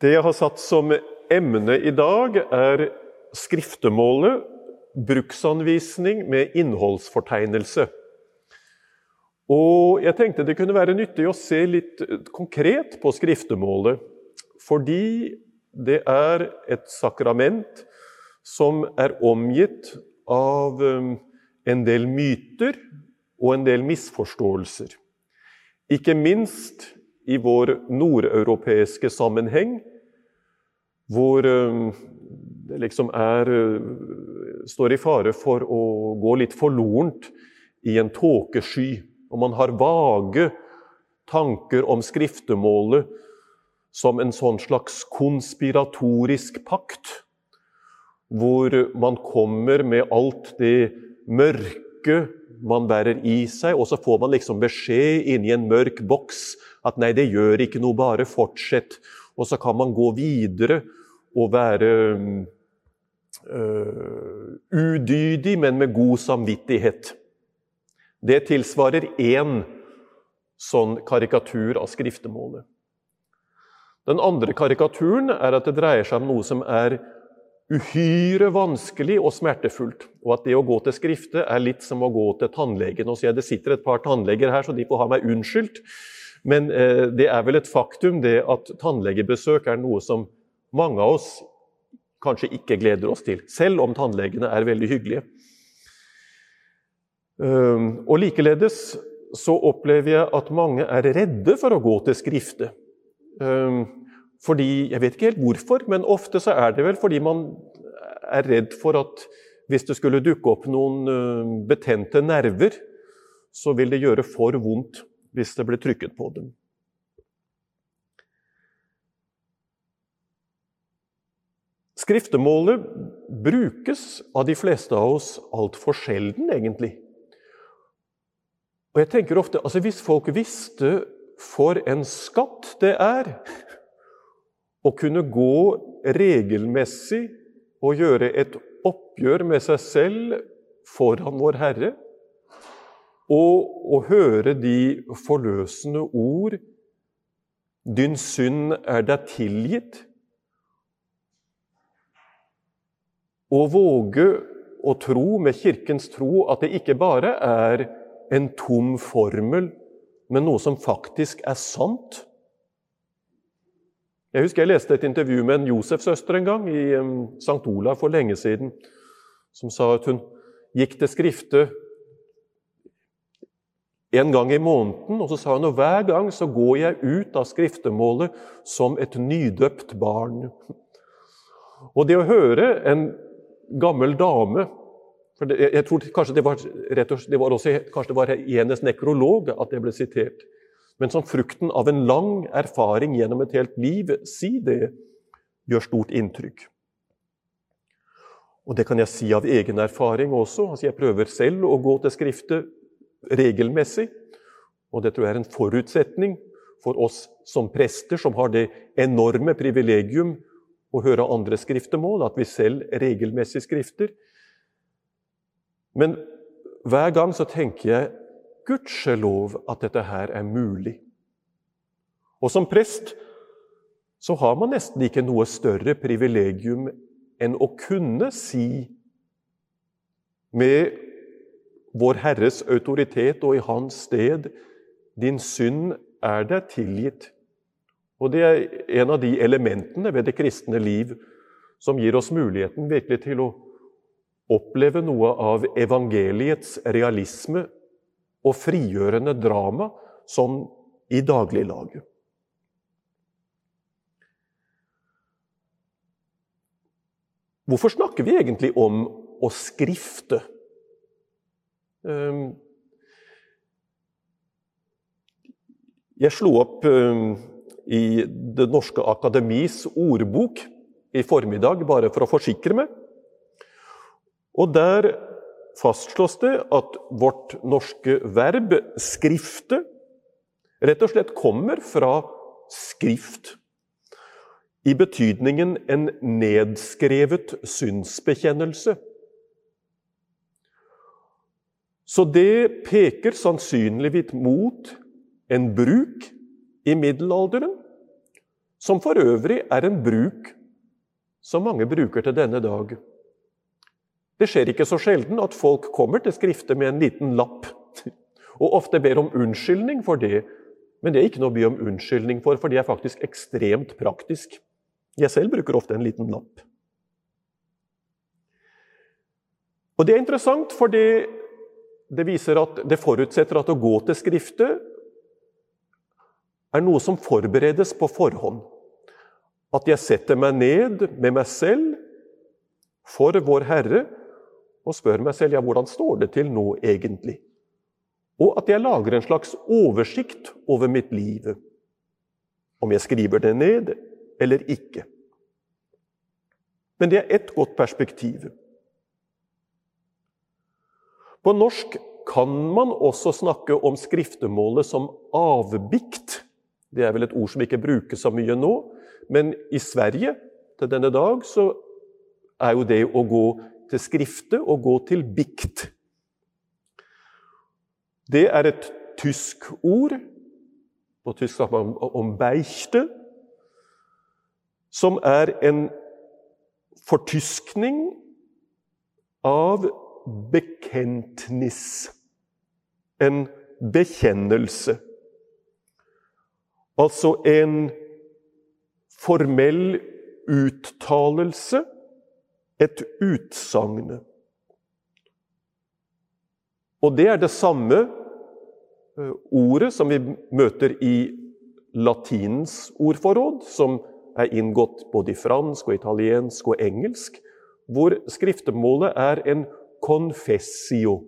Det jeg har satt som emne i dag, er skriftemålet, bruksanvisning med innholdsfortegnelse. Og jeg tenkte det kunne være nyttig å se litt konkret på skriftemålet, fordi det er et sakrament som er omgitt av um, en del myter og en del misforståelser. Ikke minst i vår nordeuropeiske sammenheng, hvor um, det liksom er uh, står i fare for å gå litt forlorent i en tåkesky. Og man har vage tanker om skriftemålet som en sånn slags konspiratorisk pakt, hvor man kommer med alt det mørke man bærer i seg, og så får man liksom beskjed inni en mørk boks at nei, det gjør ikke noe, bare fortsett. Og så kan man gå videre og være øh, udydig, men med god samvittighet. Det tilsvarer én sånn karikatur av skriftemålet. Den andre karikaturen er at det dreier seg om noe som er uhyre vanskelig og smertefullt. Og at det å gå til skrifte er litt som å gå til tannlegen. Og så Det sitter et par tannleger her, så de får ha meg unnskyldt. Men eh, det er vel et faktum det at tannlegebesøk er noe som mange av oss kanskje ikke gleder oss til, selv om tannlegene er veldig hyggelige. Um, og likeledes så opplever jeg at mange er redde for å gå til skrifte. Um, fordi, Jeg vet ikke helt hvorfor, men ofte så er det vel fordi man er redd for at hvis det skulle dukke opp noen uh, betente nerver, så vil det gjøre for vondt hvis det blir trykket på dem. Skriftemålet brukes av de fleste av oss altfor sjelden, egentlig. Og jeg tenker ofte, altså Hvis folk visste for en skatt det er å kunne gå regelmessig og gjøre et oppgjør med seg selv foran Vår Herre, og å høre de forløsende ord 'Din synd er deg tilgitt', og våge å tro med Kirkens tro at det ikke bare er en tom formel, men noe som faktisk er sant. Jeg husker jeg leste et intervju med en Josef-søster en gang i St. Olav for lenge siden, som sa at hun gikk til Skrifte en gang i måneden, og så sa hun at hver gang så går jeg ut av skriftemålet som et nydøpt barn. Og det å høre en gammel dame for det, jeg tror kanskje det var, rett og, det var også kanskje det var Enes nekrolog at det ble sitert. Men som frukten av en lang erfaring gjennom et helt liv, si det, gjør stort inntrykk. Og det kan jeg si av egen erfaring også. Altså jeg prøver selv å gå til Skriftet regelmessig. Og det tror jeg er en forutsetning for oss som prester, som har det enorme privilegium å høre andre skriftemål, at vi selv regelmessig skrifter. Men hver gang så tenker jeg gudskjelov at dette her er mulig. Og som prest så har man nesten ikke noe større privilegium enn å kunne si med Vår Herres autoritet og i Hans sted din synd er deg tilgitt. Og Det er en av de elementene ved det kristne liv som gir oss muligheten virkelig til å oppleve noe av evangeliets realisme og frigjørende drama som i dagliglaget. Hvorfor snakker vi egentlig om å skrifte? Ehm, jeg slo opp ehm, i Det norske akademis ordbok i formiddag bare for å forsikre meg. Og der fastslås det at vårt norske verb 'skrifte' rett og slett kommer fra skrift. I betydningen en nedskrevet synsbekjennelse. Så det peker sannsynligvis mot en bruk i middelalderen som for øvrig er en bruk som mange bruker til denne dag. Det skjer ikke så sjelden at folk kommer til Skriftet med en liten lapp, og ofte ber om unnskyldning for det. Men det er ikke noe å be om unnskyldning for, for det er faktisk ekstremt praktisk. Jeg selv bruker ofte en liten lapp. Og Det er interessant, for det, det viser at det forutsetter at å gå til Skriftet er noe som forberedes på forhånd. At jeg setter meg ned med meg selv for Vår Herre og spør meg selv ja, hvordan står det til nå egentlig? Og at jeg lager en slags oversikt over mitt liv. Om jeg skriver det ned eller ikke. Men det er ett godt perspektiv. På norsk kan man også snakke om skriftemålet som avbikt. Det er vel et ord som ikke brukes så mye nå, men i Sverige til denne dag så er jo det å gå til skrifte og gå til bikt. Det er et tysk ord. På tysk snakker man om beichte, som er en fortyskning av bekentnis. En bekjennelse. Altså en formell uttalelse, et utsagn. Og det er det samme eh, ordet som vi møter i latinens ordforråd, som er inngått både i fransk, og italiensk og engelsk, hvor skriftemålet er en confessio.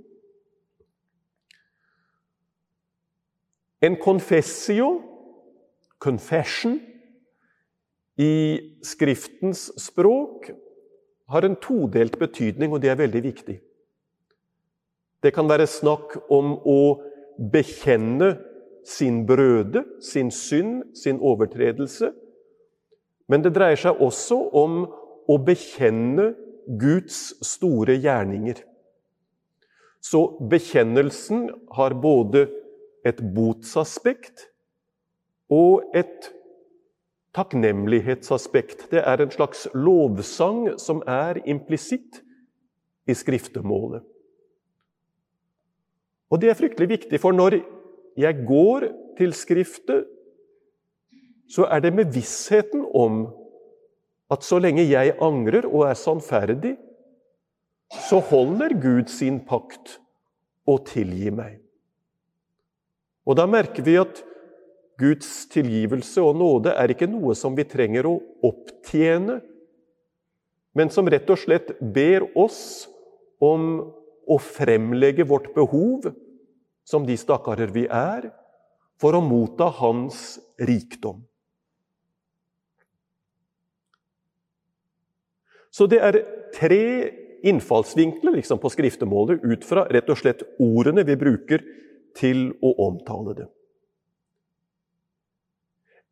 En confessio, confession, i Skriftens språk har en todelt betydning, og det er veldig viktig. Det kan være snakk om å bekjenne sin brøde, sin synd, sin overtredelse. Men det dreier seg også om å bekjenne Guds store gjerninger. Så bekjennelsen har både et botsaspekt og et takknemlighetsaspekt. Det er en slags lovsang som er implisitt i skriftemålet. Og det er fryktelig viktig, for når jeg går til Skriftet, så er det med vissheten om at så lenge jeg angrer og er sannferdig, så holder Gud sin pakt og tilgir meg. Og da merker vi at Guds tilgivelse og nåde er ikke noe som vi trenger å opptjene, men som rett og slett ber oss om å fremlegge vårt behov, som de stakkarer vi er, for å motta Hans rikdom. Så det er tre innfallsvinkler liksom, på skriftemålet ut fra rett og slett ordene vi bruker til å omtale det.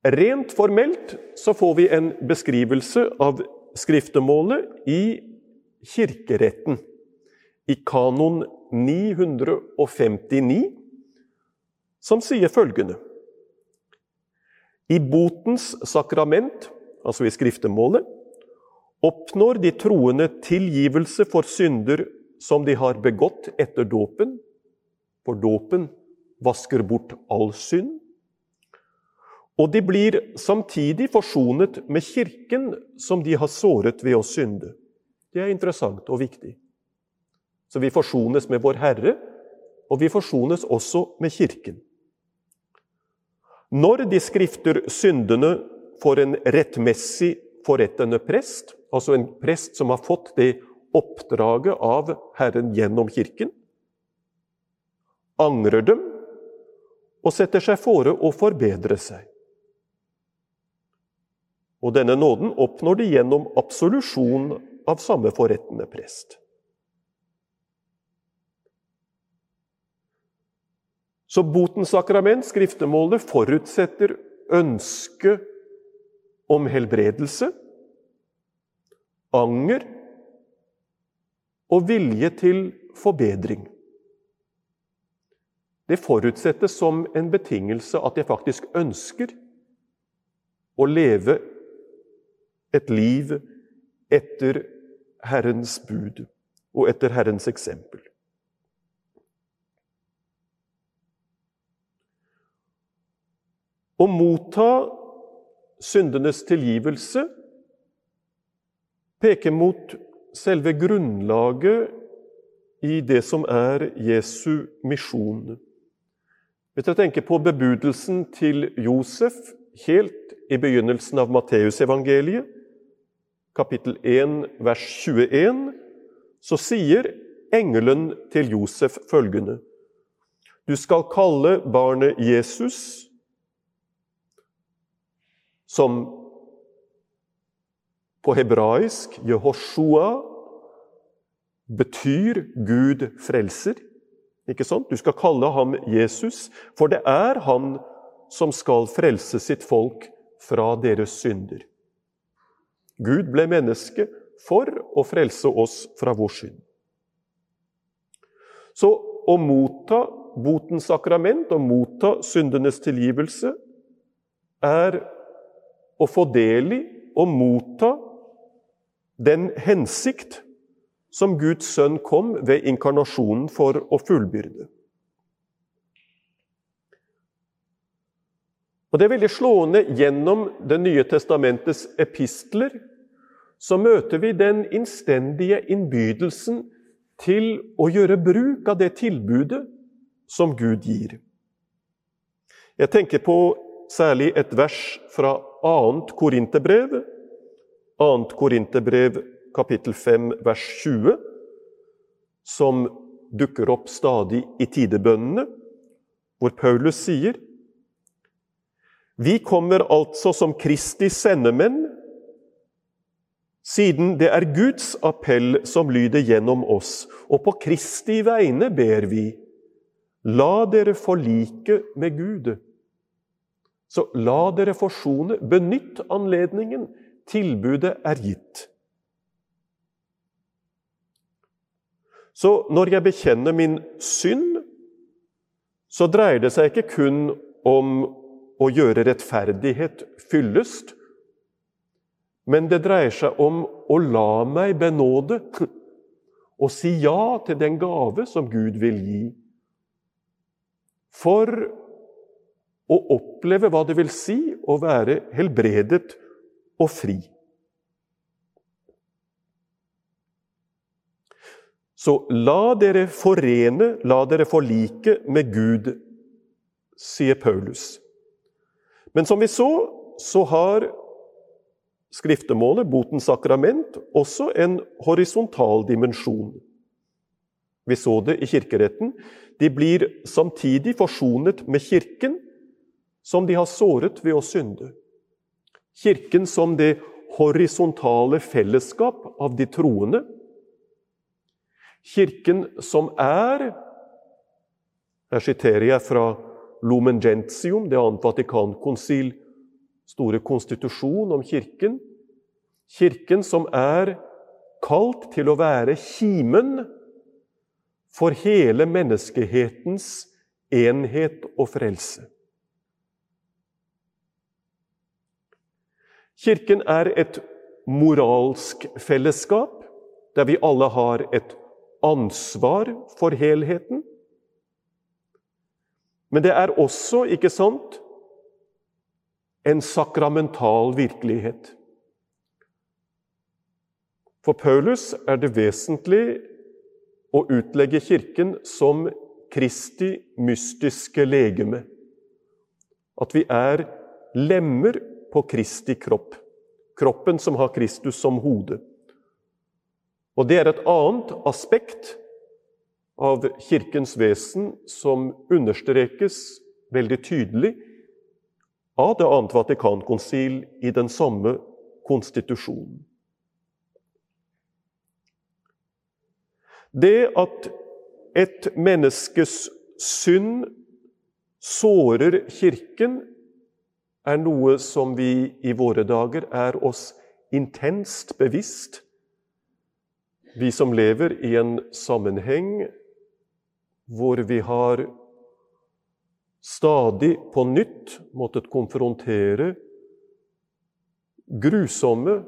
Rent formelt så får vi en beskrivelse av skriftemålet i kirkeretten, i kanon 959, som sier følgende. I botens sakrament, altså i skriftemålet, oppnår de troende tilgivelse for synder som de har begått etter dåpen, for dåpen vasker bort all synd. Og de blir samtidig forsonet med Kirken som de har såret ved å synde. Det er interessant og viktig. Så vi forsones med Vår Herre, og vi forsones også med Kirken. Når de skrifter syndene for en rettmessig forrettende prest, altså en prest som har fått det oppdraget av Herren gjennom Kirken, angrer dem og setter seg fore å forbedre seg. Og denne nåden oppnår de gjennom absolusjon av samme forrettende prest. Så botens sakrament, skriftemålet, forutsetter ønske om helbredelse, anger og vilje til forbedring. Det forutsettes som en betingelse at jeg faktisk ønsker å leve et liv etter Herrens bud og etter Herrens eksempel. Å motta syndenes tilgivelse peker mot selve grunnlaget i det som er Jesu misjon. Hvis jeg tenker på bebudelsen til Josef helt i begynnelsen av Matteusevangeliet, kapittel 1, vers 21, så sier engelen til Josef følgende.: Du skal kalle barnet Jesus, som på hebraisk Jehoshua betyr Gud frelser. Ikke sant? Du skal kalle ham Jesus, for det er han som skal frelse sitt folk fra deres synder. Gud ble menneske for å frelse oss fra vår synd. Så å motta botens sakrament, å motta syndenes tilgivelse, er å få del i og motta den hensikt som Guds sønn kom ved inkarnasjonen for å fullbyrde. Og Det er veldig slående gjennom Det nye testamentets epistler. Så møter vi den innstendige innbydelsen til å gjøre bruk av det tilbudet som Gud gir. Jeg tenker på særlig et vers fra 2. Korinterbrev, 2. Korinterbrev kapittel 5 vers 20, som dukker opp stadig i tidebønnene, hvor Paulus sier Vi kommer altså som Kristi sendemenn, siden det er Guds appell som lyder gjennom oss, og på Kristi vegne ber vi, la dere forlike med Gud. Så la dere forsone, benytt anledningen, tilbudet er gitt. Så når jeg bekjenner min synd, så dreier det seg ikke kun om å gjøre rettferdighet fyllest, men det dreier seg om å la meg benåde og si ja til den gave som Gud vil gi. For å oppleve hva det vil si å være helbredet og fri. Så la dere forene, la dere forlike med Gud, sier Paulus. Men som vi så, så har skriftemålet, botens sakrament, også en horisontal dimensjon. Vi så det i kirkeretten. De blir samtidig forsonet med Kirken, som de har såret ved å synde. Kirken som det horisontale fellesskap av de troende, Kirken som er Her siterer jeg fra Lumen Gentium, det annet Vatikankonsil, store konstitusjon om Kirken. Kirken som er kalt til å være kimen for hele menneskehetens enhet og frelse. Kirken er et moralsk fellesskap der vi alle har et ansvar for helheten. Men det er også, ikke sant, en sakramental virkelighet. For Paulus er det vesentlig å utlegge Kirken som Kristi mystiske legeme. At vi er lemmer på Kristi kropp. Kroppen som har Kristus som hode. Og det er et annet aspekt av Kirkens vesen som understrekes veldig tydelig av det annet Vatikankonsil i den samme konstitusjonen. Det at et menneskes synd sårer Kirken, er noe som vi i våre dager er oss intenst bevisst vi som lever i en sammenheng hvor vi har stadig på nytt måttet konfrontere grusomme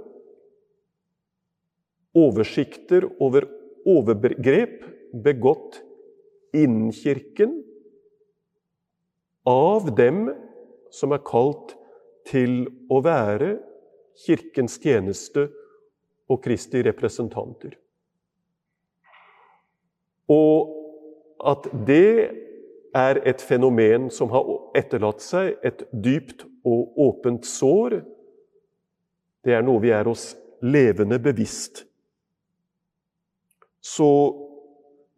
oversikter over overgrep begått innen kirken av dem som er kalt til å være Kirkens tjeneste og Kristi representanter. Og at det er et fenomen som har etterlatt seg et dypt og åpent sår, det er noe vi er oss levende bevisst. Så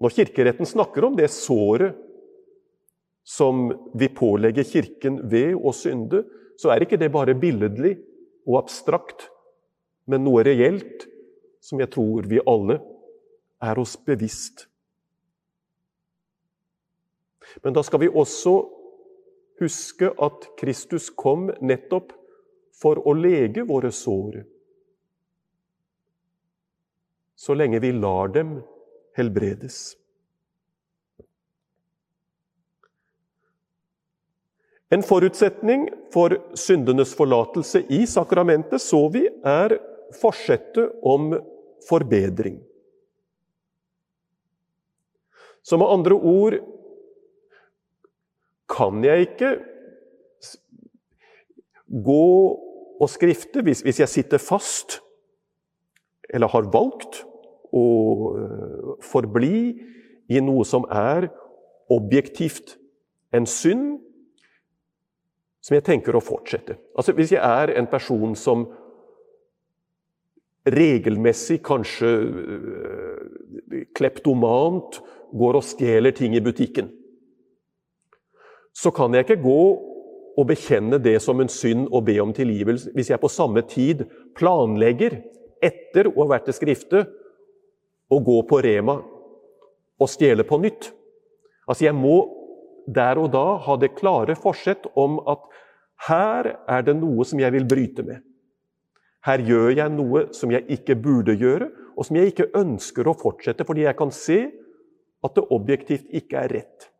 når Kirkeretten snakker om det såret som vi pålegger Kirken ved å synde, så er ikke det bare billedlig og abstrakt, men noe reelt som jeg tror vi alle er oss bevisst. Men da skal vi også huske at Kristus kom nettopp for å lege våre sår. Så lenge vi lar dem helbredes. En forutsetning for syndenes forlatelse i sakramentet, så vi, er forsettet om forbedring. Så med andre ord kan jeg ikke gå og skrifte hvis, hvis jeg sitter fast, eller har valgt å øh, forbli i noe som er objektivt en synd, som jeg tenker å fortsette. Altså Hvis jeg er en person som regelmessig, kanskje øh, kleptomant, går og stjeler ting i butikken så kan jeg ikke gå og bekjenne det som en synd og be om tilgivelse hvis jeg på samme tid planlegger, etter å ha vært til Skrifte, å gå på Rema og stjele på nytt. Altså Jeg må der og da ha det klare forsett om at her er det noe som jeg vil bryte med. Her gjør jeg noe som jeg ikke burde gjøre, og som jeg ikke ønsker å fortsette, fordi jeg kan se at det objektivt ikke er rett.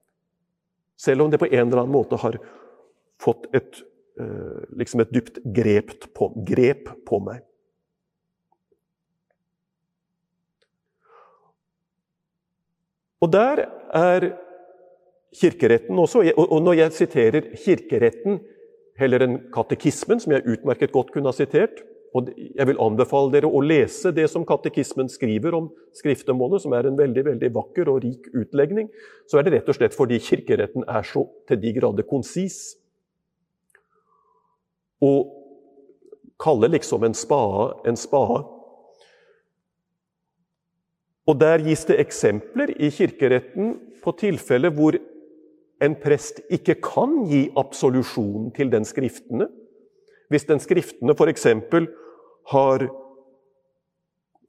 Selv om det på en eller annen måte har fått et, eh, liksom et dypt grep på, grep på meg. Og der er kirkeretten også. Og når jeg siterer kirkeretten heller enn katekismen, som jeg utmerket godt kunne ha sitert, og jeg vil anbefale dere å lese det som katekismen skriver om skriftemålet, som er en veldig veldig vakker og rik utlegning. Så er det rett og slett fordi kirkeretten er så til de grader konsis. Og kaller liksom en spade en spade. Og der gis det eksempler i kirkeretten på tilfeller hvor en prest ikke kan gi absolusjon til den skriftene. Hvis den skriftene f.eks har,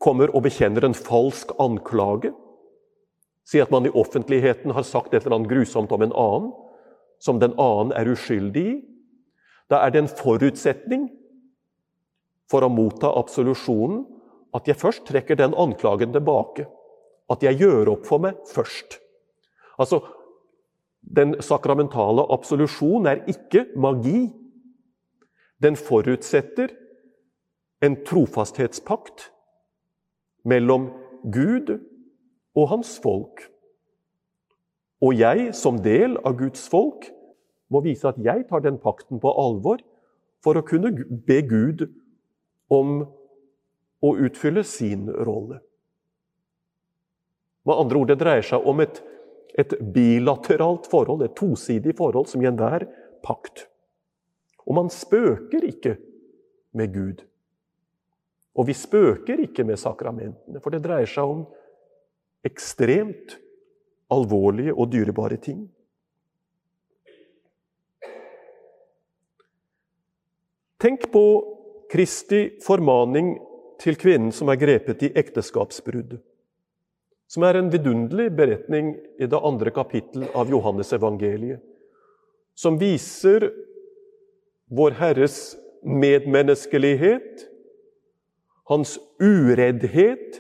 kommer og bekjenner en falsk anklage. Sier at man i offentligheten har sagt et eller annet grusomt om en annen, som den annen er uskyldig i. Da er det en forutsetning for å motta absolusjonen at jeg først trekker den anklagen tilbake. At jeg gjør opp for meg først. Altså, Den sakramentale absolusjon er ikke magi. Den forutsetter en trofasthetspakt mellom Gud og hans folk. Og jeg, som del av Guds folk, må vise at jeg tar den pakten på alvor for å kunne be Gud om å utfylle sin rolle. Med andre ord, det dreier seg om et, et bilateralt forhold, et tosidig forhold, som i enhver pakt. Og man spøker ikke med Gud. Og vi spøker ikke med sakramentene, for det dreier seg om ekstremt alvorlige og dyrebare ting. Tenk på Kristi formaning til kvinnen som er grepet i ekteskapsbrudd, som er en vidunderlig beretning i det andre kapittel av Johannes-evangeliet, som viser Vår Herres medmenneskelighet hans ureddhet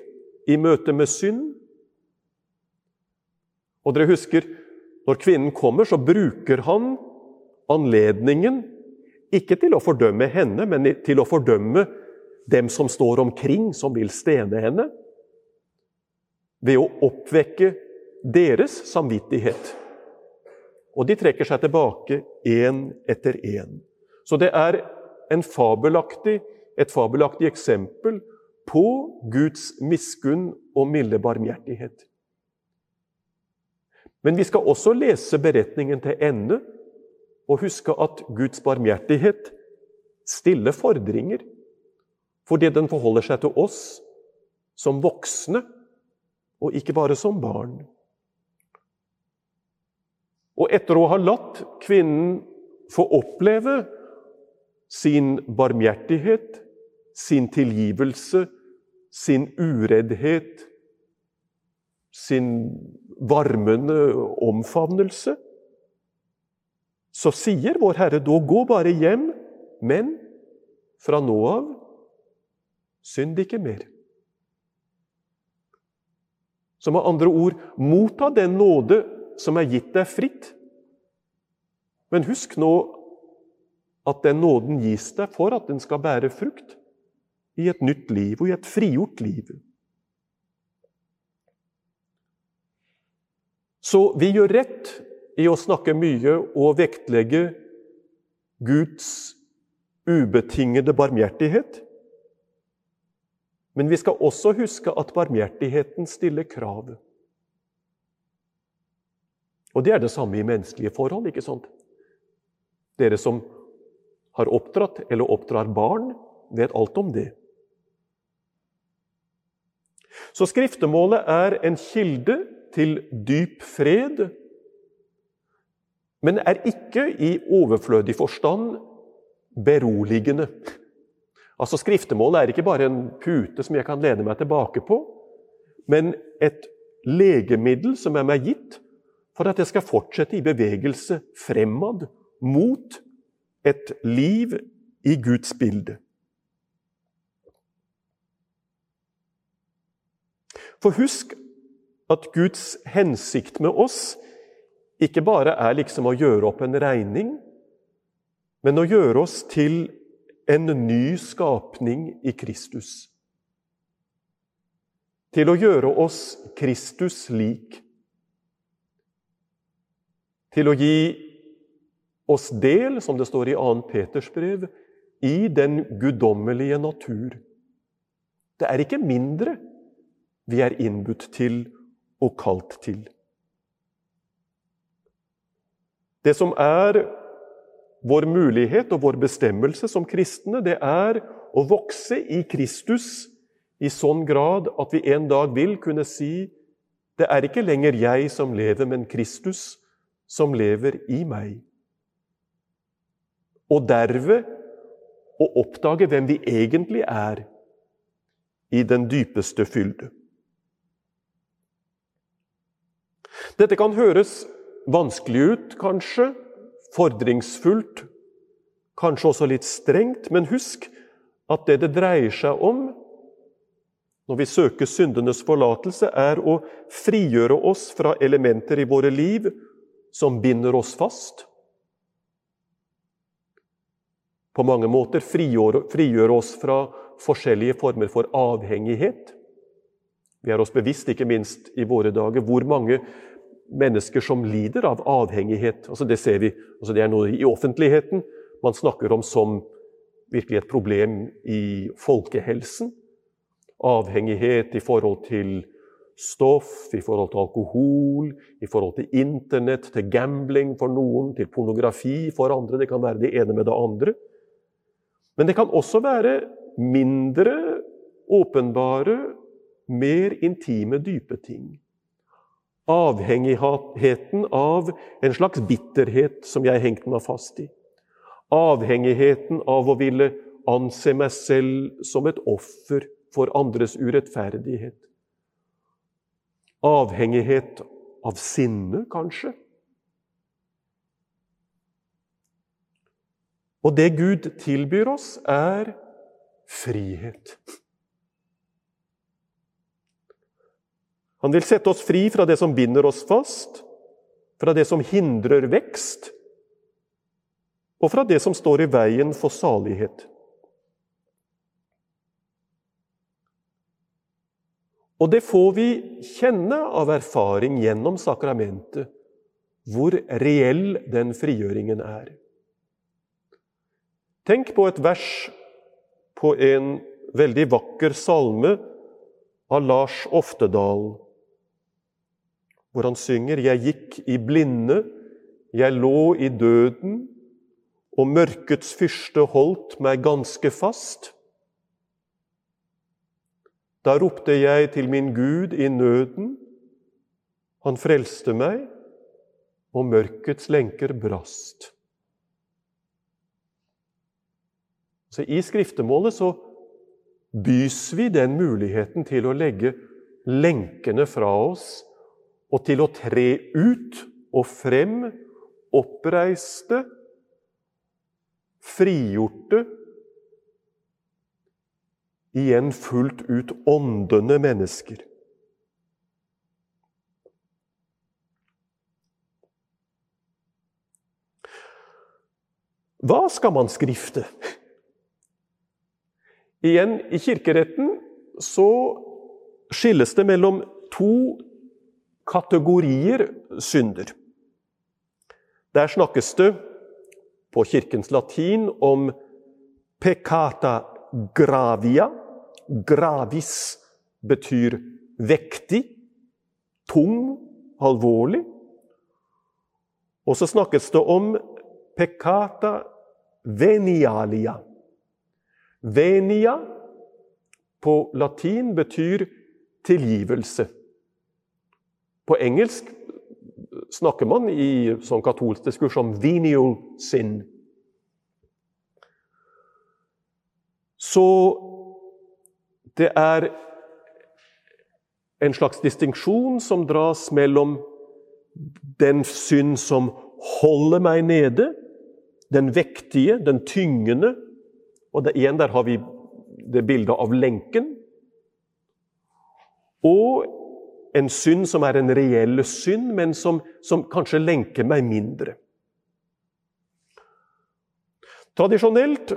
i møte med synd. Og dere husker, når kvinnen kommer, så bruker han anledningen Ikke til å fordømme henne, men til å fordømme dem som står omkring, som vil stene henne. Ved å oppvekke deres samvittighet. Og de trekker seg tilbake én etter én. Så det er en fabelaktig, et fabelaktig eksempel på Guds miskunn og milde barmhjertighet. Men vi skal også lese beretningen til ende og huske at Guds barmhjertighet stiller fordringer, fordi den forholder seg til oss som voksne, og ikke bare som barn. Og etter å ha latt kvinnen få oppleve sin barmhjertighet, sin tilgivelse, sin ureddhet, sin varmende omfavnelse, så sier vår Herre da gå bare hjem, men fra nå av synd ikke mer. Så med andre ord motta den nåde som er gitt deg fritt. Men husk nå at den nåden gis deg for at den skal bære frukt i et nytt liv og i et frigjort liv. Så vi gjør rett i å snakke mye og vektlegge Guds ubetingede barmhjertighet. Men vi skal også huske at barmhjertigheten stiller krav. Og det er det samme i menneskelige forhold. ikke sant? Dere som har oppdratt eller oppdrar barn, vet alt om det. Så skriftemålet er en kilde til dyp fred, men er ikke i overflødig forstand beroligende. Altså Skriftemålet er ikke bare en pute som jeg kan lene meg tilbake på, men et legemiddel som er meg gitt for at jeg skal fortsette i bevegelse fremad mot et liv i Guds bilde. For husk at Guds hensikt med oss ikke bare er liksom å gjøre opp en regning, men å gjøre oss til en ny skapning i Kristus. Til å gjøre oss Kristus lik. Til å gi oss del, som det står i 2. Peters brev, i den guddommelige natur. Det er ikke mindre vi er innbudt til og kalt til. Det som er vår mulighet og vår bestemmelse som kristne, det er å vokse i Kristus i sånn grad at vi en dag vil kunne si det er ikke lenger jeg som lever, men Kristus som lever i meg. Og derved å oppdage hvem vi egentlig er i den dypeste fylde. Dette kan høres vanskelig ut, kanskje, fordringsfullt, kanskje også litt strengt, men husk at det det dreier seg om når vi søker syndenes forlatelse, er å frigjøre oss fra elementer i våre liv som binder oss fast. På mange måter frigjøre oss fra forskjellige former for avhengighet. Vi er oss bevisst, ikke minst i våre dager, hvor mange mennesker som lider av avhengighet. Altså det ser vi, altså det er noe i offentligheten man snakker om som virkelig et problem i folkehelsen. Avhengighet i forhold til stoff, i forhold til alkohol, i forhold til Internett, til gambling for noen, til pornografi for andre. Det kan være det ene med det andre. Men det kan også være mindre åpenbare, mer intime, dype ting avhengigheten av en slags bitterhet som jeg hengte meg fast i. Avhengigheten av å ville anse meg selv som et offer for andres urettferdighet. Avhengighet av sinne, kanskje. Og det Gud tilbyr oss, er frihet. Han vil sette oss fri fra det som binder oss fast, fra det som hindrer vekst. og fra det som står i veien for salighet. Og det får vi kjenne av erfaring gjennom sakramentet, hvor reell den frigjøringen er. Tenk på et vers på en veldig vakker salme av Lars Oftedal, hvor han synger 'Jeg gikk i blinde, jeg lå i døden', og mørkets fyrste holdt meg ganske fast. Da ropte jeg til min Gud i nøden. Han frelste meg, og mørkets lenker brast. Så I skriftemålet så bys vi den muligheten til å legge lenkene fra oss og til å tre ut og frem, oppreiste, frigjorte igjen fullt ut åndende mennesker. Hva skal man skrifte? Igjen, i kirkeretten så skilles det mellom to kategorier synder. Der snakkes det på kirkens latin om peccata gravia, Gravis betyr vektig, tung, alvorlig. Og så snakkes det om peccata venialia. Venia på latin betyr tilgivelse. På engelsk snakker man i sånn katolsk diskurs om venial sin. Så det er en slags distinksjon som dras mellom den synd som holder meg nede, den vektige, den tyngende Og det, igjen der har vi det bildet av lenken. Og en synd som er en reell synd, men som, som kanskje lenker meg mindre. Tradisjonelt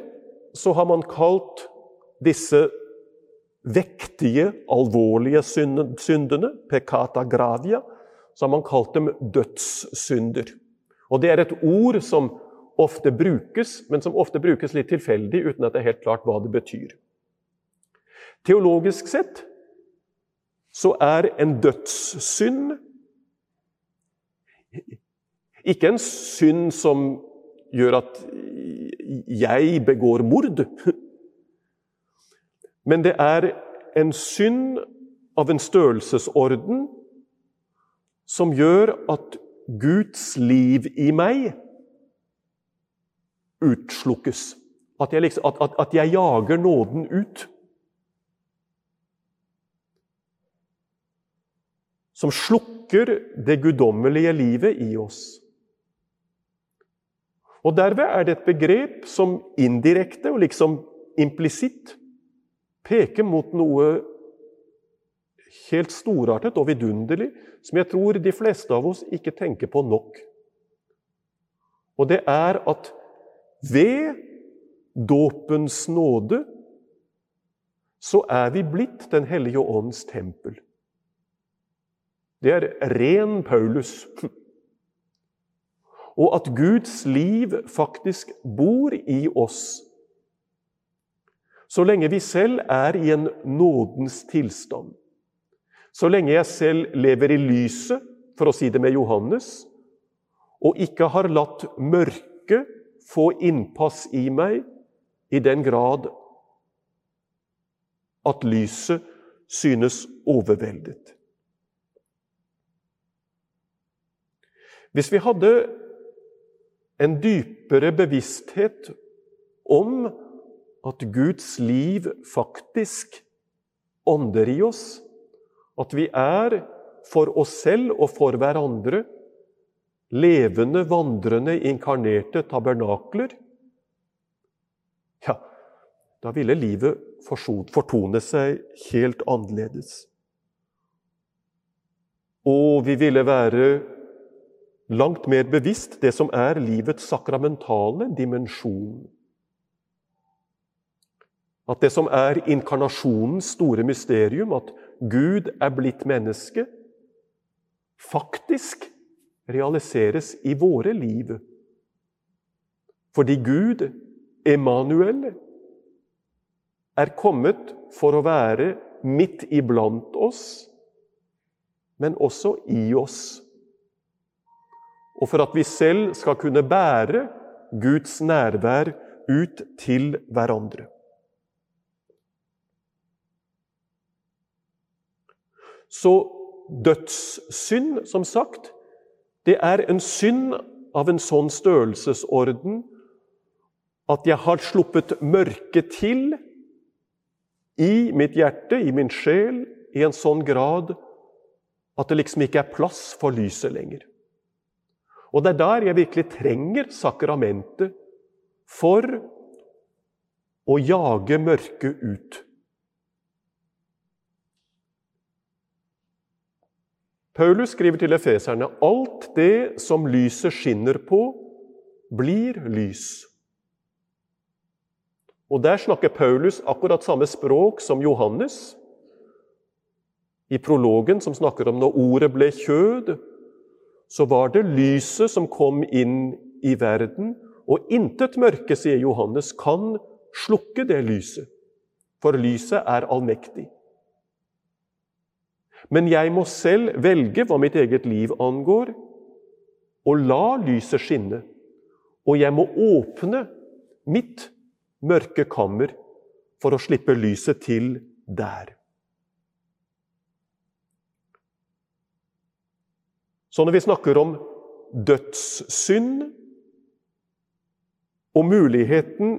så har man kalt disse vektige, alvorlige syndene, peccata gravia, så har man kalt dem dødssynder. Og Det er et ord som ofte brukes, men som ofte brukes litt tilfeldig, uten at det er helt klart hva det betyr. Teologisk sett så er en dødssynd ikke en synd som gjør at jeg begår mord. Men det er en synd av en størrelsesorden som gjør at Guds liv i meg utslukkes. At jeg, liksom, at, at, at jeg jager nåden ut. Som slukker det guddommelige livet i oss. Og Derved er det et begrep som indirekte og liksom implisitt peker mot noe helt storartet og vidunderlig som jeg tror de fleste av oss ikke tenker på nok. Og det er at ved dåpens nåde så er vi blitt Den hellige ånds tempel. Det er ren Paulus. Og at Guds liv faktisk bor i oss så lenge vi selv er i en nådens tilstand, så lenge jeg selv lever i lyset, for å si det med Johannes, og ikke har latt mørket få innpass i meg i den grad at lyset synes overveldet. Hvis vi hadde en dypere bevissthet om at Guds liv faktisk ånder i oss. At vi er for oss selv og for hverandre levende, vandrende, inkarnerte tabernakler. Ja, da ville livet fortone seg helt annerledes. Og vi ville være langt mer bevisst det som er livets sakramentale dimensjon. At det som er inkarnasjonens store mysterium, at Gud er blitt menneske, faktisk realiseres i våre liv. Fordi Gud, Emanuel, er kommet for å være midt iblant oss, men også i oss. Og for at vi selv skal kunne bære Guds nærvær ut til hverandre. Så dødssynd, som sagt, det er en synd av en sånn størrelsesorden at jeg har sluppet mørket til i mitt hjerte, i min sjel, i en sånn grad at det liksom ikke er plass for lyset lenger. Og det er der jeg virkelig trenger sakramentet for å jage mørket ut. Paulus skriver til efeserne alt det som lyset skinner på, blir lys. Og Der snakker Paulus akkurat samme språk som Johannes. I prologen, som snakker om når ordet ble kjød, så var det lyset som kom inn i verden, og intet mørke, sier Johannes, kan slukke det lyset, for lyset er allmektig. Men jeg må selv velge hva mitt eget liv angår, og la lyset skinne. Og jeg må åpne mitt mørke kammer for å slippe lyset til der. Så når vi snakker om dødssynd og muligheten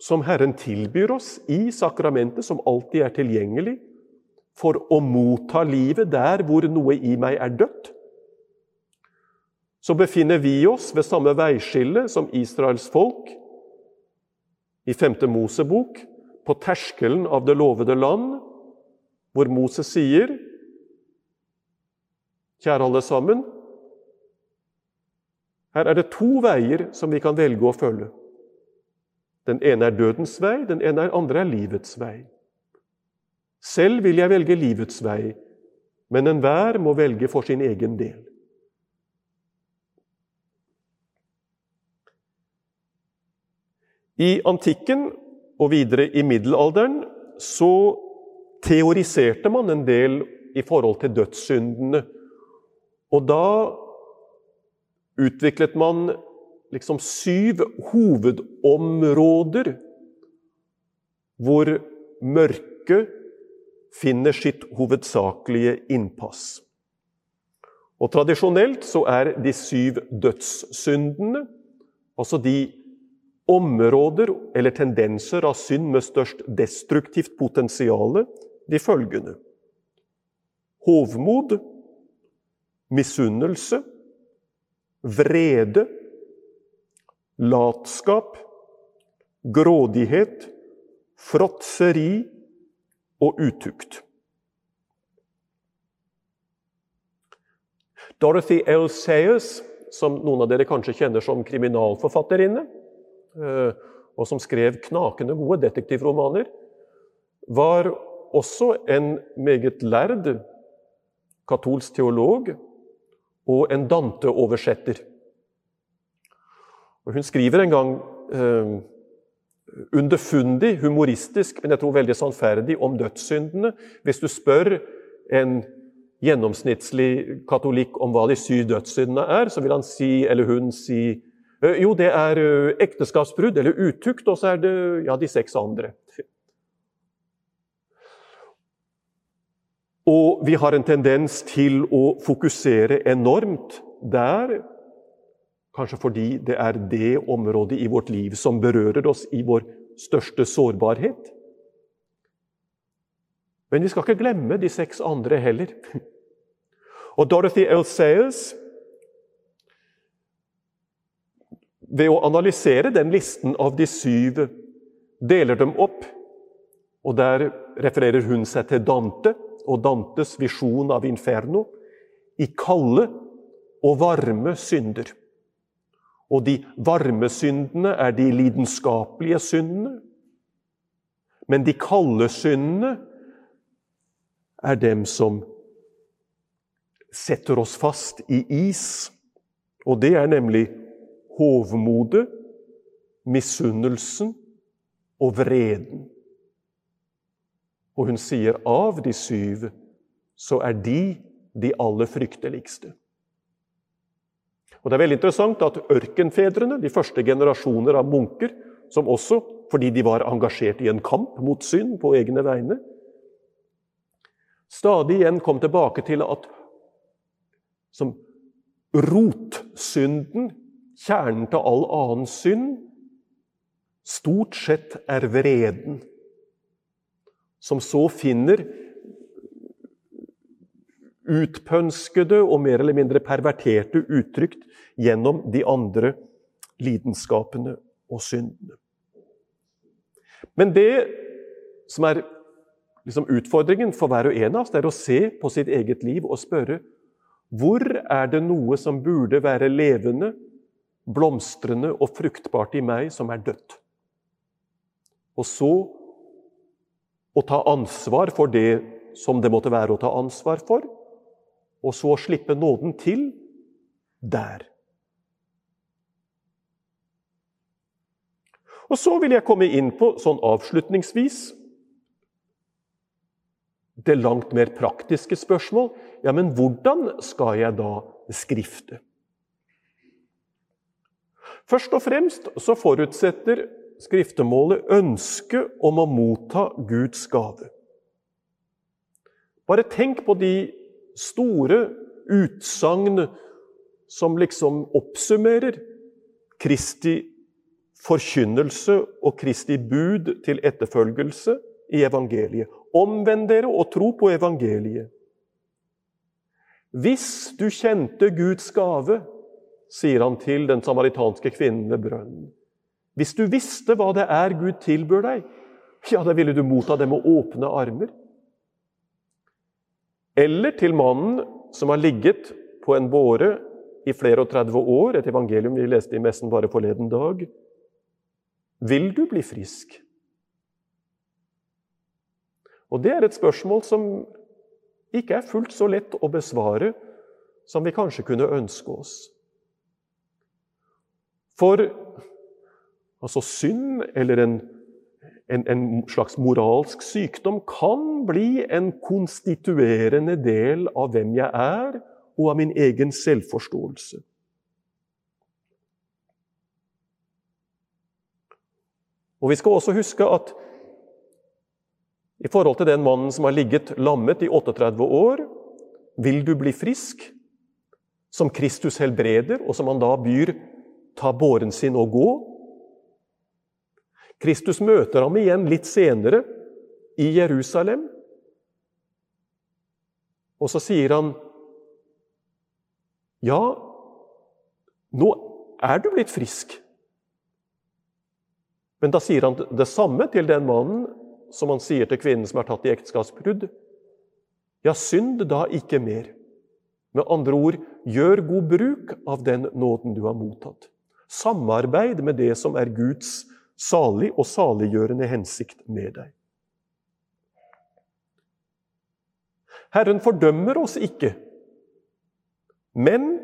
som Herren tilbyr oss i sakramentet, som alltid er tilgjengelig, for å motta livet der hvor noe i meg er dødt, så befinner vi oss ved samme veiskille som Israels folk i 5. Mosebok, på terskelen av det lovede land, hvor Moses sier Kjære alle sammen, her er det to veier som vi kan velge å følge. Den ene er dødens vei, den ene er andre er livets vei. Selv vil jeg velge livets vei, men enhver må velge for sin egen del. I antikken og videre i middelalderen så teoriserte man en del i forhold til dødssyndene. Og da utviklet man liksom syv hovedområder hvor mørket finner sitt hovedsakelige innpass. Og Tradisjonelt så er de syv dødssyndene, altså de områder eller tendenser av synd med størst destruktivt potensial, de følgende hovmod, misunnelse, vrede, latskap, grådighet, fråtseri og utukt. Dorothy L. Sayers, som noen av dere kanskje kjenner som kriminalforfatterinne, eh, og som skrev knakende gode detektivromaner, var også en meget lærd katolsk teolog og en Dante-oversetter. Hun skriver en gang eh, underfundig, humoristisk, men jeg tror veldig sannferdig om dødssyndene. Hvis du spør en gjennomsnittlig katolikk om hva de syv dødssyndene er, så vil han si, eller hun si jo, det er ekteskapsbrudd eller utukt, og så er det ja, de seks andre. Og vi har en tendens til å fokusere enormt der Kanskje fordi det er det området i vårt liv som berører oss i vår største sårbarhet. Men vi skal ikke glemme de seks andre heller. Og Dorothy L. Sayers Ved å analysere den listen av de syv, deler dem opp. Og Der refererer hun seg til Dante og Dantes visjon av inferno i kalde og varme synder. Og de varme syndene er de lidenskapelige syndene. Men de kalde syndene er dem som setter oss fast i is. Og det er nemlig hovmodet, misunnelsen og vreden. Og hun sier av de syv så er de de aller frykteligste. Og Det er veldig interessant at ørkenfedrene, de første generasjoner av munker, som også, fordi de var engasjert i en kamp mot synd på egne vegne, stadig igjen kom tilbake til at som rotsynden, kjernen til all annen synd, stort sett er vreden, som så finner utpønskede og mer eller mindre perverterte uttrykt gjennom de andre lidenskapene og syndene. Men det som er liksom utfordringen for hver og en av oss, det er å se på sitt eget liv og spørre hvor er det noe som burde være levende, blomstrende og fruktbart i meg, som er dødt? Og så å ta ansvar for det som det måtte være å ta ansvar for, og så slippe nåden til der. Og så vil jeg komme inn på, sånn avslutningsvis, det langt mer praktiske spørsmål. Ja, men hvordan skal jeg da skrifte? Først og fremst så forutsetter skriftemålet ønske om å motta Guds gave. Bare tenk på de store utsagn som liksom oppsummerer Kristi forkynnelse og Kristi bud til etterfølgelse i evangeliet. Omvend dere og tro på evangeliet. Hvis du kjente Guds gave, sier han til den samaritanske kvinnen ved brønnen. Hvis du visste hva det er Gud tilbyr deg, ja, da ville du motta det med åpne armer. Eller til mannen som har ligget på en båre i flere og 30 år, et evangelium vi leste i messen bare forleden dag. Vil du bli frisk? Og Det er et spørsmål som ikke er fullt så lett å besvare som vi kanskje kunne ønske oss. For altså synd, eller en en, en, slags moralsk sykdom kan bli en konstituerende del av hvem jeg er, og av min egen selvforståelse. Og Vi skal også huske at i forhold til den mannen som har ligget lammet i 38 år, vil du bli frisk, som Kristus helbreder, og som han da byr ta båren sin og gå, Kristus møter ham igjen litt senere i Jerusalem. Og så sier han, 'Ja, nå er du blitt frisk.' Men da sier han det samme til den mannen som han sier til kvinnen som er tatt i ekteskapsbrudd. Ja, synd da ikke mer. Med andre ord, gjør god bruk av den nåden du har mottatt. Samarbeid med det som er Guds salig og saliggjørende hensikt med deg. Herren fordømmer oss ikke, men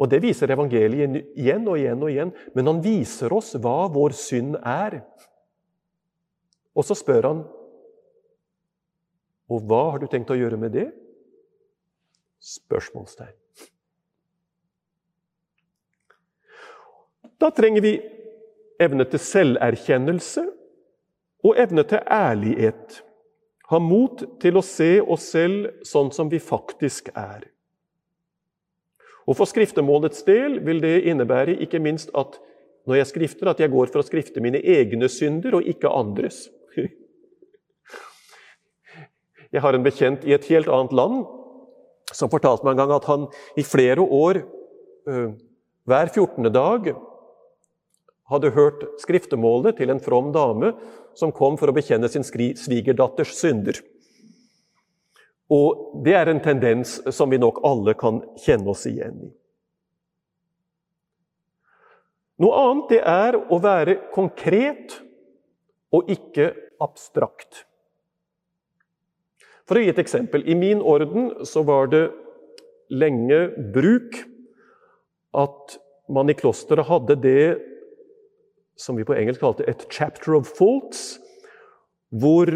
Og det viser evangeliet igjen og igjen og igjen. Men han viser oss hva vår synd er. Og så spør han Og hva har du tenkt å gjøre med det? Spørsmålstegn. Da trenger vi evne til selverkjennelse og evne til ærlighet. Ha mot til å se oss selv sånn som vi faktisk er. Og For skriftemålets del vil det innebære ikke minst at når jeg skrifter, at jeg går for å skrifte mine egne synder og ikke andres. Jeg har en bekjent i et helt annet land som fortalte meg en gang at han i flere år, hver 14. dag, hadde hørt skriftemålet til en from dame som kom for å bekjenne sin svigerdatters synder. Og det er en tendens som vi nok alle kan kjenne oss igjen i. Noe annet det er å være konkret og ikke abstrakt. For å gi et eksempel. I min orden så var det lenge bruk at man i klosteret hadde det som vi på engelsk kalte et 'chapter of faults', hvor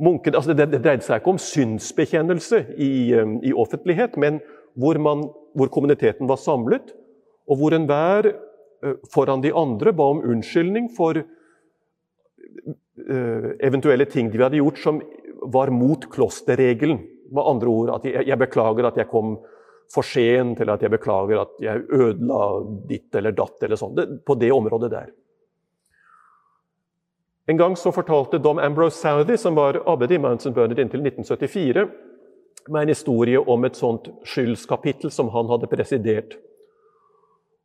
munken, altså det, det dreide seg ikke om synsbekjennelse i, um, i offentlighet, men hvor, man, hvor, kommuniteten var samlet, og hvor enhver uh, foran de andre ba om unnskyldning for uh, eventuelle ting de hadde gjort som var mot klosterregelen. Med andre ord at jeg, jeg beklager at jeg kom for sent, eller at jeg beklager at jeg ødela ditt eller datt, eller sånn. På det området der. En gang så fortalte Dom Ambrose Southey, som var abbed i Mountain Bernard inntil 1974, meg en historie om et sånt skyldskapittel som han hadde presidert.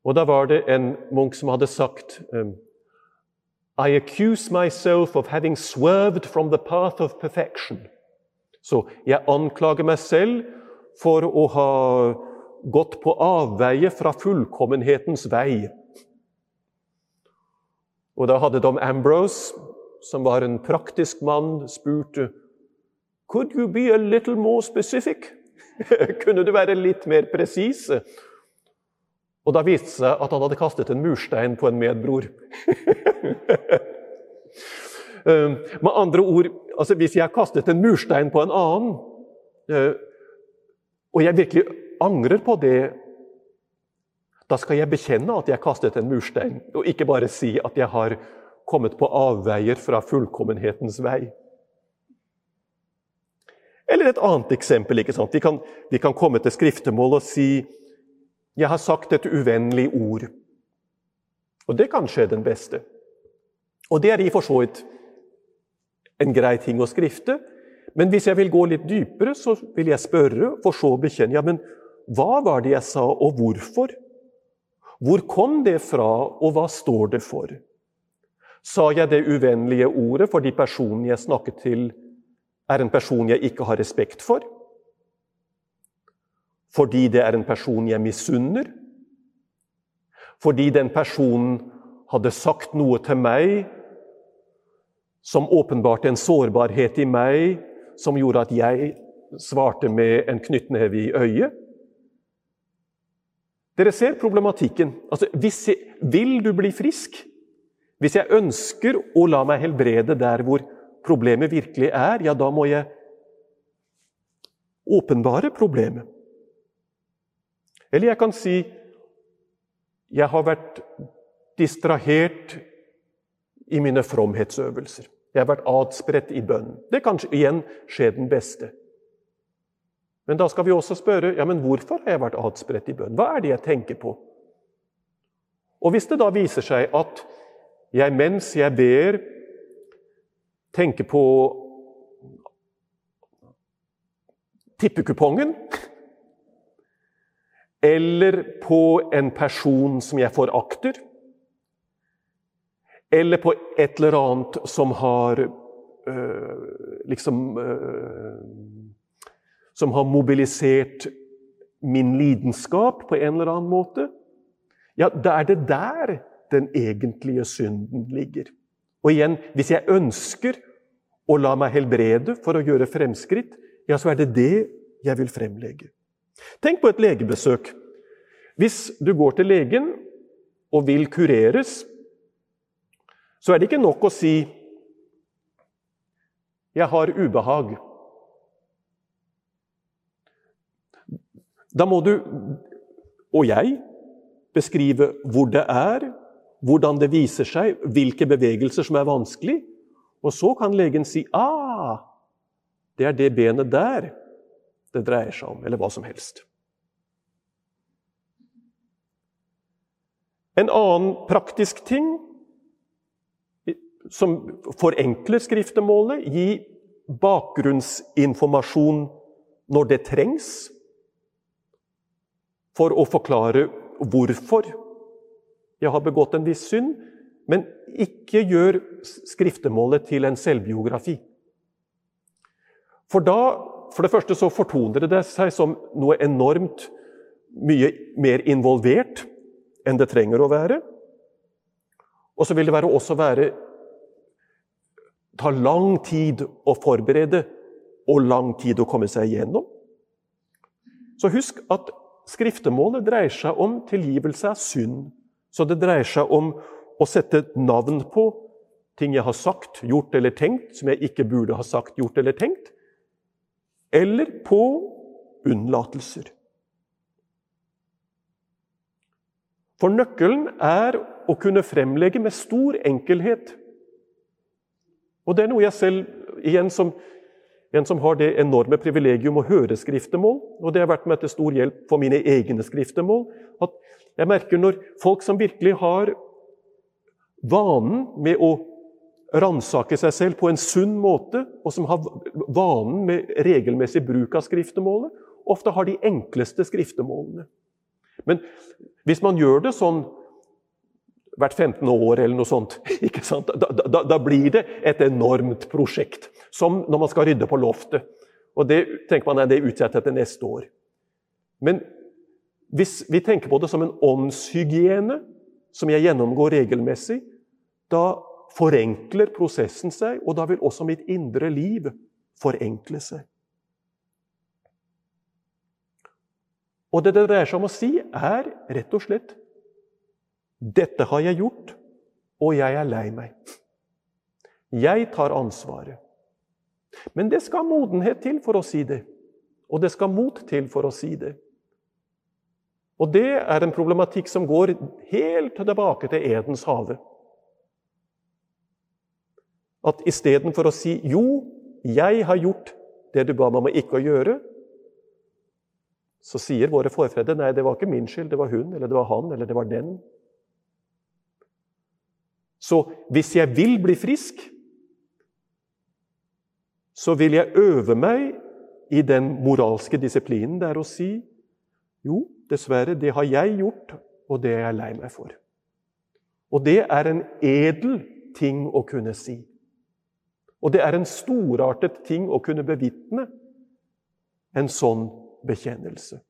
Og Da var det en munk som hadde sagt um, I accuse myself of having swerved from the path of perfection. Så jeg anklager meg selv for å ha gått på avveie fra fullkommenhetens vei. Og da hadde Dom Ambrose som var en praktisk mann, spurte Could you be a little more specific? Kunne du være litt mer presis? Og da viste det seg at han hadde kastet en murstein på en medbror. Eh, med andre ord, altså hvis jeg kastet en murstein på en annen, eh, og jeg virkelig angrer på det, da skal jeg bekjenne at jeg kastet en murstein, og ikke bare si at jeg har kommet på avveier fra fullkommenhetens vei. Eller et annet eksempel. ikke sant? Vi kan, vi kan komme til skriftemål og si 'Jeg har sagt et uvennlig ord'. Og det kan skje den beste. Og det er i for så vidt en grei ting å skrifte. Men hvis jeg vil gå litt dypere, så vil jeg spørre, for så å bekjenne ja, men hva var det jeg sa, og hvorfor? Hvor kom det fra, og hva står det for? Sa jeg det uvennlige ordet fordi personen jeg snakket til, er en person jeg ikke har respekt for? Fordi det er en person jeg misunner? Fordi den personen hadde sagt noe til meg som åpenbarte en sårbarhet i meg, som gjorde at jeg svarte med en knyttneve i øyet? Dere ser problematikken. Altså, jeg, vil du bli frisk? Hvis jeg ønsker å la meg helbrede der hvor problemet virkelig er, ja, da må jeg åpenbare problemet. Eller jeg kan si jeg har vært distrahert i mine fromhetsøvelser. Jeg har vært adspredt i bønn. Det kan igjen skje den beste. Men da skal vi også spørre ja, men hvorfor har jeg vært adspredt i bønn. Hva er det jeg tenker på? Og Hvis det da viser seg at jeg mens jeg ber, tenker på tippekupongen eller på en person som jeg forakter, eller på et eller annet som har øh, liksom øh, Som har mobilisert min lidenskap på en eller annen måte. Ja, da er det der den egentlige synden ligger. Og igjen, hvis jeg ønsker å la meg helbrede for å gjøre fremskritt, ja, så er det det jeg vil fremlegge. Tenk på et legebesøk. Hvis du går til legen og vil kureres, så er det ikke nok å si 'Jeg har ubehag'. Da må du, og jeg, beskrive hvor det er, hvordan det viser seg, hvilke bevegelser som er vanskelig. Og så kan legen si ah, det er det benet der det dreier seg om, eller hva som helst. En annen praktisk ting som forenkler skriftemålet, gi bakgrunnsinformasjon når det trengs, for å forklare hvorfor jeg har begått en viss synd, men ikke gjør skriftemålet til en selvbiografi. For da For det første så fortoner det seg som noe enormt mye mer involvert enn det trenger å være. Og så vil det være også være ta lang tid å forberede og lang tid å komme seg igjennom. Så husk at skriftemålet dreier seg om tilgivelse av synd. Så det dreier seg om å sette navn på ting jeg har sagt, gjort eller tenkt, som jeg ikke burde ha sagt, gjort eller tenkt. Eller på unnlatelser. For nøkkelen er å kunne fremlegge med stor enkelhet. Og det er noe jeg selv, igjen som en som har det enorme privilegium å høre skriftemål, og det har vært meg til stor hjelp for mine egne skriftemål, at jeg merker når folk som virkelig har vanen med å ransake seg selv på en sunn måte, og som har vanen med regelmessig bruk av skriftemålet, ofte har de enkleste skriftemålene. Men hvis man gjør det sånn hvert 15 år eller noe sånt. Da, da, da, blir det et enormt prosjekt. Som når man skal rydde på loftet. Og det tenker man er det utsetter til neste år. Men hvis vi tenker på det som en åndshygiene, som jeg gjennomgår regelmessig, da forenkler prosessen seg, og da vil også mitt indre liv forenkle seg. Og det det dreier seg om å si, er rett og slett dette har jeg gjort, og jeg er lei meg. Jeg tar ansvaret. Men det skal modenhet til for å si det. Og det skal mot til for å si det. Og det er en problematikk som går helt tilbake til Edens hage. At istedenfor å si 'jo, jeg har gjort det du ba meg om ikke å gjøre', så sier våre forfedre 'nei, det var ikke min skyld, det var hun', eller 'det var han', eller 'det var den'. Så hvis jeg vil bli frisk, så vil jeg øve meg i den moralske disiplinen det er å si jo, dessverre, det har jeg gjort, og det er jeg lei meg for. Og det er en edel ting å kunne si. Og det er en storartet ting å kunne bevitne en sånn bekjennelse.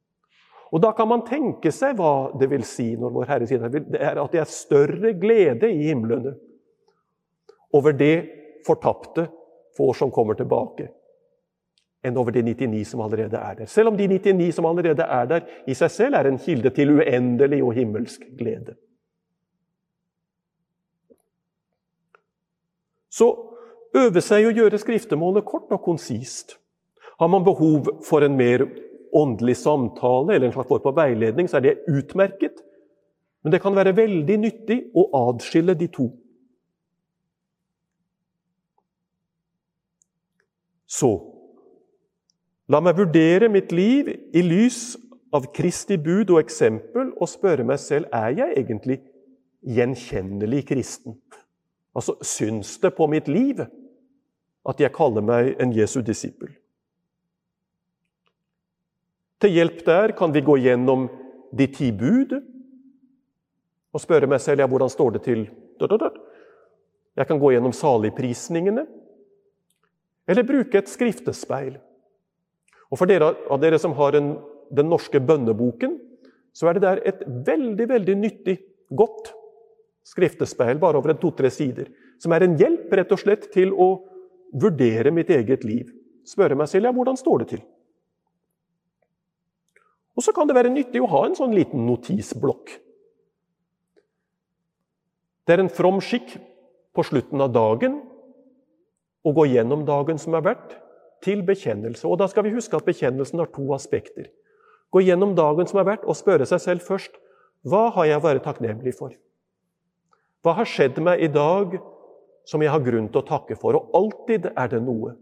Og Da kan man tenke seg hva det vil si når Vår Herre sier det er at det er større glede i himlene over det fortapte får som kommer tilbake, enn over de 99 som allerede er der. Selv om de 99 som allerede er der, i seg selv er en kilde til uendelig og himmelsk glede. Så øve seg å gjøre skriftemålet kort og konsist. Har man behov for en mer åndelig samtale eller en slags form for veiledning, så er det utmerket. Men det kan være veldig nyttig å adskille de to. Så la meg vurdere mitt liv i lys av Kristi bud og eksempel og spørre meg selv er jeg egentlig gjenkjennelig kristen. Altså, Syns det på mitt liv at jeg kaller meg en Jesu disippel? Til hjelp der kan vi gå gjennom de ti bud og spørre meg selv ja, hvordan står det til. Jeg kan gå gjennom saligprisningene. Eller bruke et skriftespeil. Og For dere av dere som har en, den norske bønneboken, så er det der et veldig veldig nyttig, godt skriftespeil, bare over to-tre sider, som er en hjelp rett og slett til å vurdere mitt eget liv. Spørre meg selv ja, hvordan står det til. Og så kan det være nyttig å ha en sånn liten notisblokk. Det er en from skikk på slutten av dagen å gå gjennom dagen som har vært, til bekjennelse. Og da skal vi huske at bekjennelsen har to aspekter. Gå gjennom dagen som har vært, og spørre seg selv først hva har jeg vært takknemlig for? Hva har skjedd meg i dag som jeg har grunn til å takke for? Og alltid er det noe.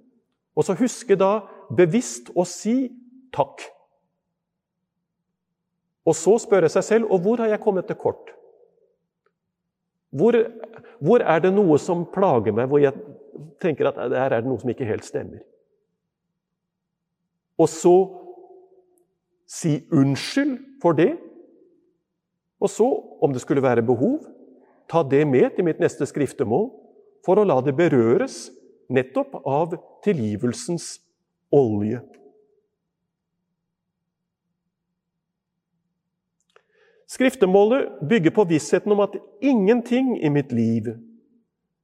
Og så huske da bevisst å si takk. Og så spørre seg selv og hvor har jeg kommet til kort? Hvor, hvor, er det noe som plager meg, hvor jeg tenker at der er det noe som ikke helt stemmer? Og så si unnskyld for det. Og så, om det skulle være behov, ta det med til mitt neste skriftemål for å la det berøres nettopp av tilgivelsens olje. Skriftemålet bygger på vissheten om at ingenting i mitt liv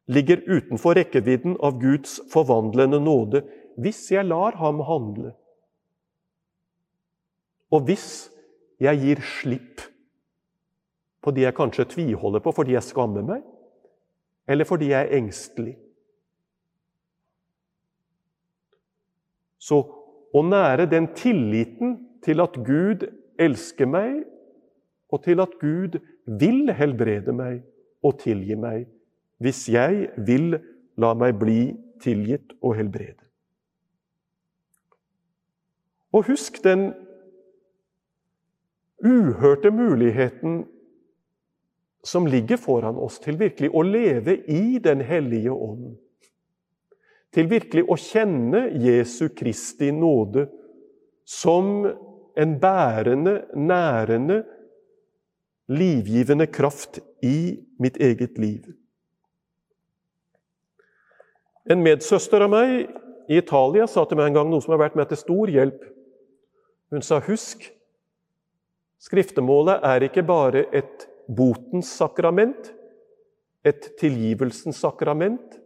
ligger utenfor rekkevidden av Guds forvandlende nåde hvis jeg lar ham handle. Og hvis jeg gir slipp på de jeg kanskje tviholder på fordi jeg skammer meg, eller fordi jeg er engstelig. Så å nære den tilliten til at Gud elsker meg, og til at Gud vil helbrede meg og tilgi meg, hvis jeg vil la meg bli tilgitt og helbrede. Og husk den uhørte muligheten som ligger foran oss til virkelig å leve i Den hellige ånd. Til virkelig å kjenne Jesu Kristi nåde som en bærende, nærende, livgivende kraft i mitt eget liv. En medsøster av meg i Italia sa til meg en gang noe som har vært meg til stor hjelp. Hun sa husk, skriftemålet er ikke bare et botens sakrament, et tilgivelsens sakrament.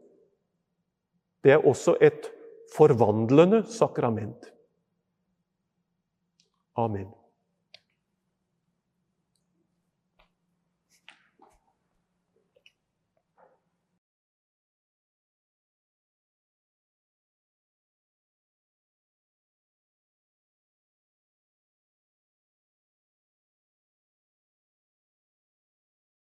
Det er også et forvandlende sakrament. Amen.